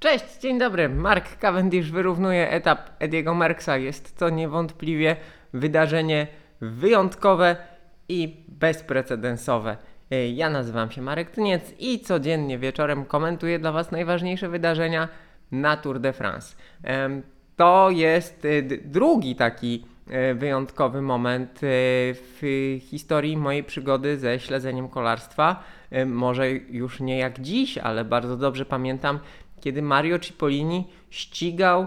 Cześć, dzień dobry. Mark Cavendish wyrównuje etap Ediego Merksa. Jest to niewątpliwie wydarzenie wyjątkowe i bezprecedensowe. Ja nazywam się Marek Tniec i codziennie wieczorem komentuję dla Was najważniejsze wydarzenia na Tour de France. To jest y, drugi taki y, wyjątkowy moment y, w historii mojej przygody ze śledzeniem kolarstwa. Może już nie jak dziś, ale bardzo dobrze pamiętam, kiedy Mario Cipollini ścigał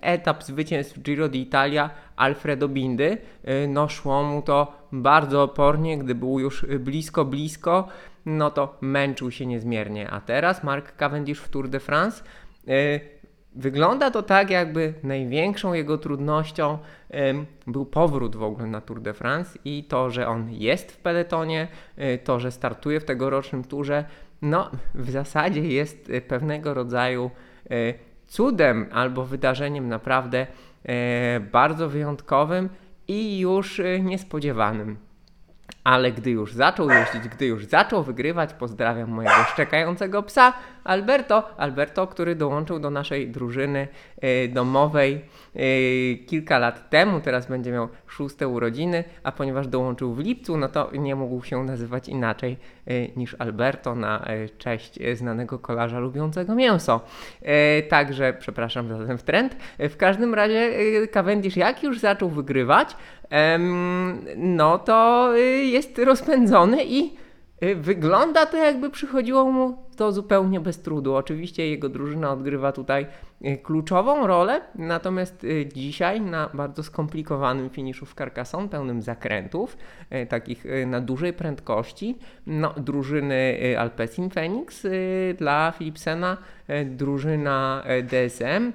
etap zwycięstw Giro d'Italia Alfredo Bindy. No szło mu to bardzo opornie, gdy był już blisko, blisko, no to męczył się niezmiernie. A teraz Mark Cavendish w Tour de France Wygląda to tak, jakby największą jego trudnością był powrót w ogóle na Tour de France i to, że on jest w peletonie, y, to, że startuje w tegorocznym turze, no w zasadzie jest y, pewnego rodzaju y, cudem albo wydarzeniem naprawdę bardzo wyjątkowym i już niespodziewanym ale gdy już zaczął jeździć, gdy już zaczął wygrywać, pozdrawiam mojego szczekającego psa Alberto, Alberto, który dołączył do naszej drużyny y, domowej y, kilka lat temu, teraz będzie miał szóste urodziny, a ponieważ dołączył w lipcu, no to nie mógł się nazywać inaczej y, niż Alberto na cześć znanego kolarza lubiącego mięso. Także przepraszam za ten trend. W każdym razie Cavendish jak już zaczął wygrywać, no to jest rozpędzony i y, wygląda to jakby przychodziło mu to zupełnie bez trudu. Oczywiście jego drużyna odgrywa tutaj y, kluczową rolę, natomiast dzisiaj na bardzo skomplikowanym finiszu w Carcassonne, pełnym zakrętów, takich na dużej prędkości, no, drużyny Alpecin Phoenix dla Philipsena, drużyna DSM,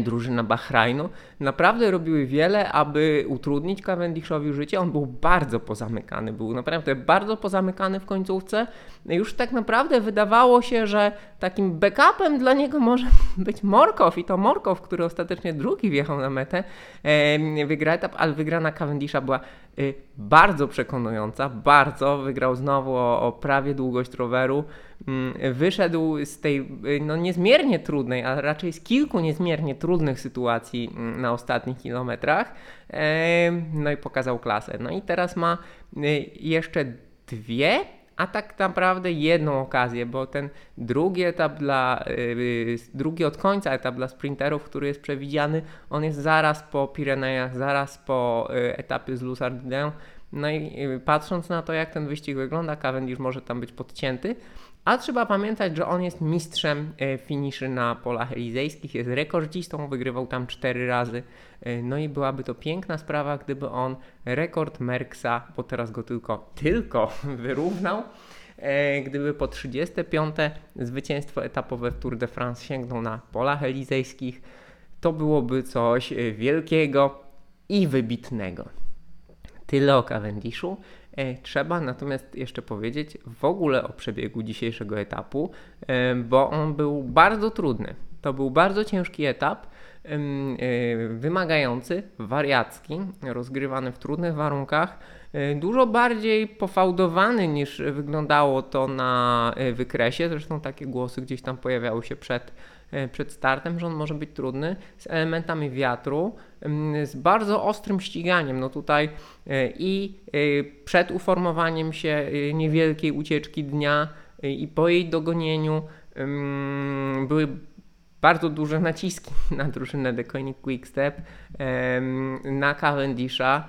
drużyna Bahrajnu naprawdę robiły wiele, aby utrudnić Cavendishowi życie. On był bardzo pozamykany, był naprawdę bardzo pozamykany w końcówce. Już tak naprawdę wydawało się, że takim backupem dla niego może być Morkow i to Morkow, który ostatecznie drugi wjechał na metę, wygra etap, ale wygrana Cavendisha była y, bardzo przekonująca, bardzo. Wygrał znowu o, o prawie długość roweru. Mm, wyszedł z tej y, no, niezmiernie trudnej, a raczej z kilku niezmiernie trudnych sytuacji mm, na ostatnich kilometrach. No i pokazał klasę. No i teraz ma y, jeszcze dwie a tak naprawdę jedną okazję, bo ten drugi etap dla, yy, drugi od końca etap dla sprinterów, który jest przewidziany, on jest zaraz po Pirenejach, zaraz po etapie z Luzardiną. No i patrząc na to, jak ten wyścig wygląda, Cavendish może tam być podcięty, a trzeba pamiętać, że on jest mistrzem e, finiszy na polach elizejskich, jest rekordzistą, wygrywał tam cztery razy. E, no i byłaby to piękna sprawa, gdyby on rekord Merksa, bo teraz go tylko, tylko wyrównał, e, gdyby po 35. zwycięstwo etapowe w Tour de France sięgnął na polach elizejskich, to byłoby coś wielkiego i wybitnego. Tyle o Cavendishu. E, trzeba natomiast jeszcze powiedzieć w ogóle o przebiegu dzisiejszego etapu, e, bo on był bardzo trudny. To był bardzo ciężki etap, e, wymagający, wariacki, rozgrywany w trudnych warunkach, dużo bardziej pofałdowany niż wyglądało to na wykresie. Zresztą takie głosy gdzieś tam pojawiały się przed E, przed startem, że on może być trudny, z elementami wiatru, z bardzo ostrym ściganiem. No tutaj e, i e, przed uformowaniem się niewielkiej ucieczki dnia i po jej dogonieniu były bardzo duże naciski na drużynę The Koenig Quickstep, na Cavendisha.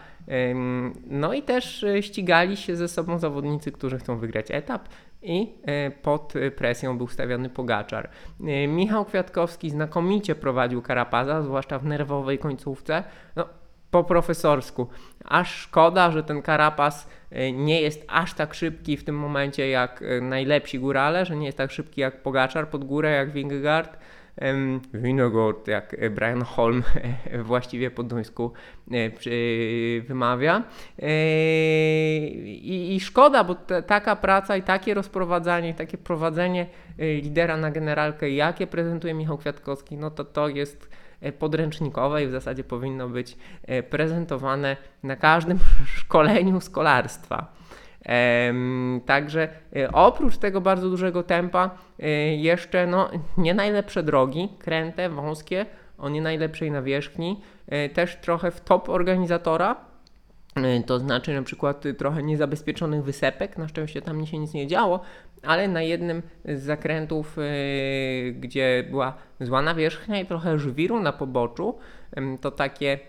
No i też ścigali się ze sobą zawodnicy, którzy chcą wygrać etap i e, pod presją był stawiany Pogaczar. E, Michał Kwiatkowski znakomicie prowadził Karapaza, zwłaszcza w nerwowej końcówce. No, po profesorsku. Aż szkoda, że ten Karapaz e, nie jest aż tak szybki w tym momencie jak najlepsi górale, że nie jest tak szybki jak Pogaczar pod górę, jak Wingegaard Winogord, jak Brian Holm właściwie po duńsku e, wymawia. E, I, szkoda, bo taka praca i takie rozprowadzanie, takie prowadzenie e, lidera na generalkę, jakie prezentuje Michał Kwiatkowski, no to to jest podręcznikowe i w zasadzie powinno być prezentowane na każdym szkoleniu z kolarstwa. Em, Także e, oprócz tego bardzo dużego tempa, e, jeszcze no, nie najlepsze drogi, kręte, wąskie, o nie najlepszej nawierzchni, e, też trochę w top organizatora, to znaczy na przykład y, trochę niezabezpieczonych wysepek, na szczęście tam się nic nie działo, ale na jednym z zakrętów, gdzie była zła nawierzchnia i trochę żwiru na poboczu, to takie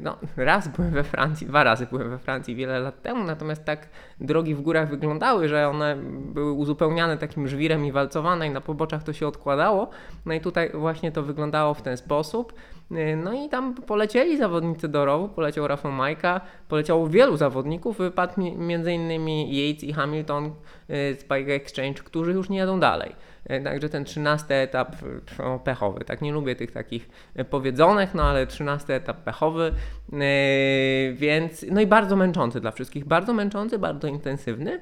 no, raz byłem we Francji, dwa razy byłem we Francji wiele lat temu, natomiast tak drogi w górach wyglądały, że one były uzupełniane takim żwirem i walcowane i na poboczach to się odkładało. No i tutaj właśnie to wyglądało w ten sposób. E, No i tam polecieli zawodnicy do rowu, poleciał Rafał Majka, poleciało wielu zawodników, wypadł mi- m.in. Yates i Hamilton e, z Bike Exchange, którzy już nie jadą dalej. Także ten trzynasty etap e, pechowy, tak nie lubię tych takich e, powiedzonych, no ale trzynasty etap pechowy, e, więc no i bardzo męczący dla wszystkich, bardzo męczący, bardzo intensywny.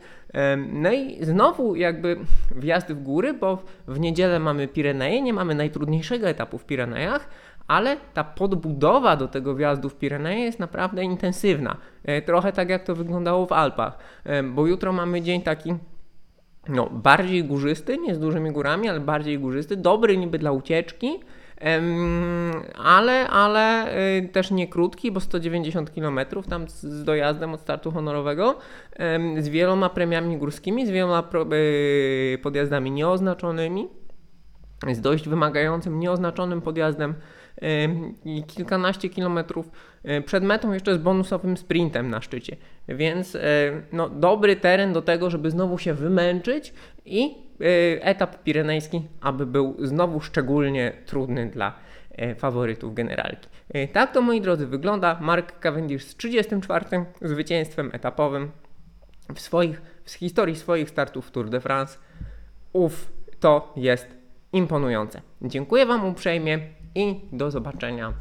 No i znowu jakby wjazdy w góry, bo w niedzielę mamy Pireneje, nie mamy najtrudniejszego etapu w Pirenejach, ale ta podbudowa do tego wjazdu w Pireneje jest naprawdę intensywna. Trochę tak jak to wyglądało w Alpach, bo jutro mamy dzień taki no, bardziej górzysty, nie z dużymi górami, ale bardziej górzysty, dobry niby dla ucieczki, ale, ale y, też nie krótki, bo 190 km tam z, dojazdem od startu honorowego, z wieloma premiami górskimi, z wieloma y, podjazdami nieoznaczonymi, z dość wymagającym, nieoznaczonym podjazdem kilkanaście kilometrów y, przed metą jeszcze z bonusowym sprintem na szczycie. Więc y, no, dobry teren do tego, żeby znowu się wymęczyć i y, etap pirenejski, aby był znowu szczególnie trudny dla faworytów generalki. Tak to moi drodzy wygląda Mark Cavendish z 34 zwycięstwem etapowym w swoich, w historii swoich startów w Tour de France. Uf, to jest imponujące. Dziękuję Wam uprzejmie i do zobaczenia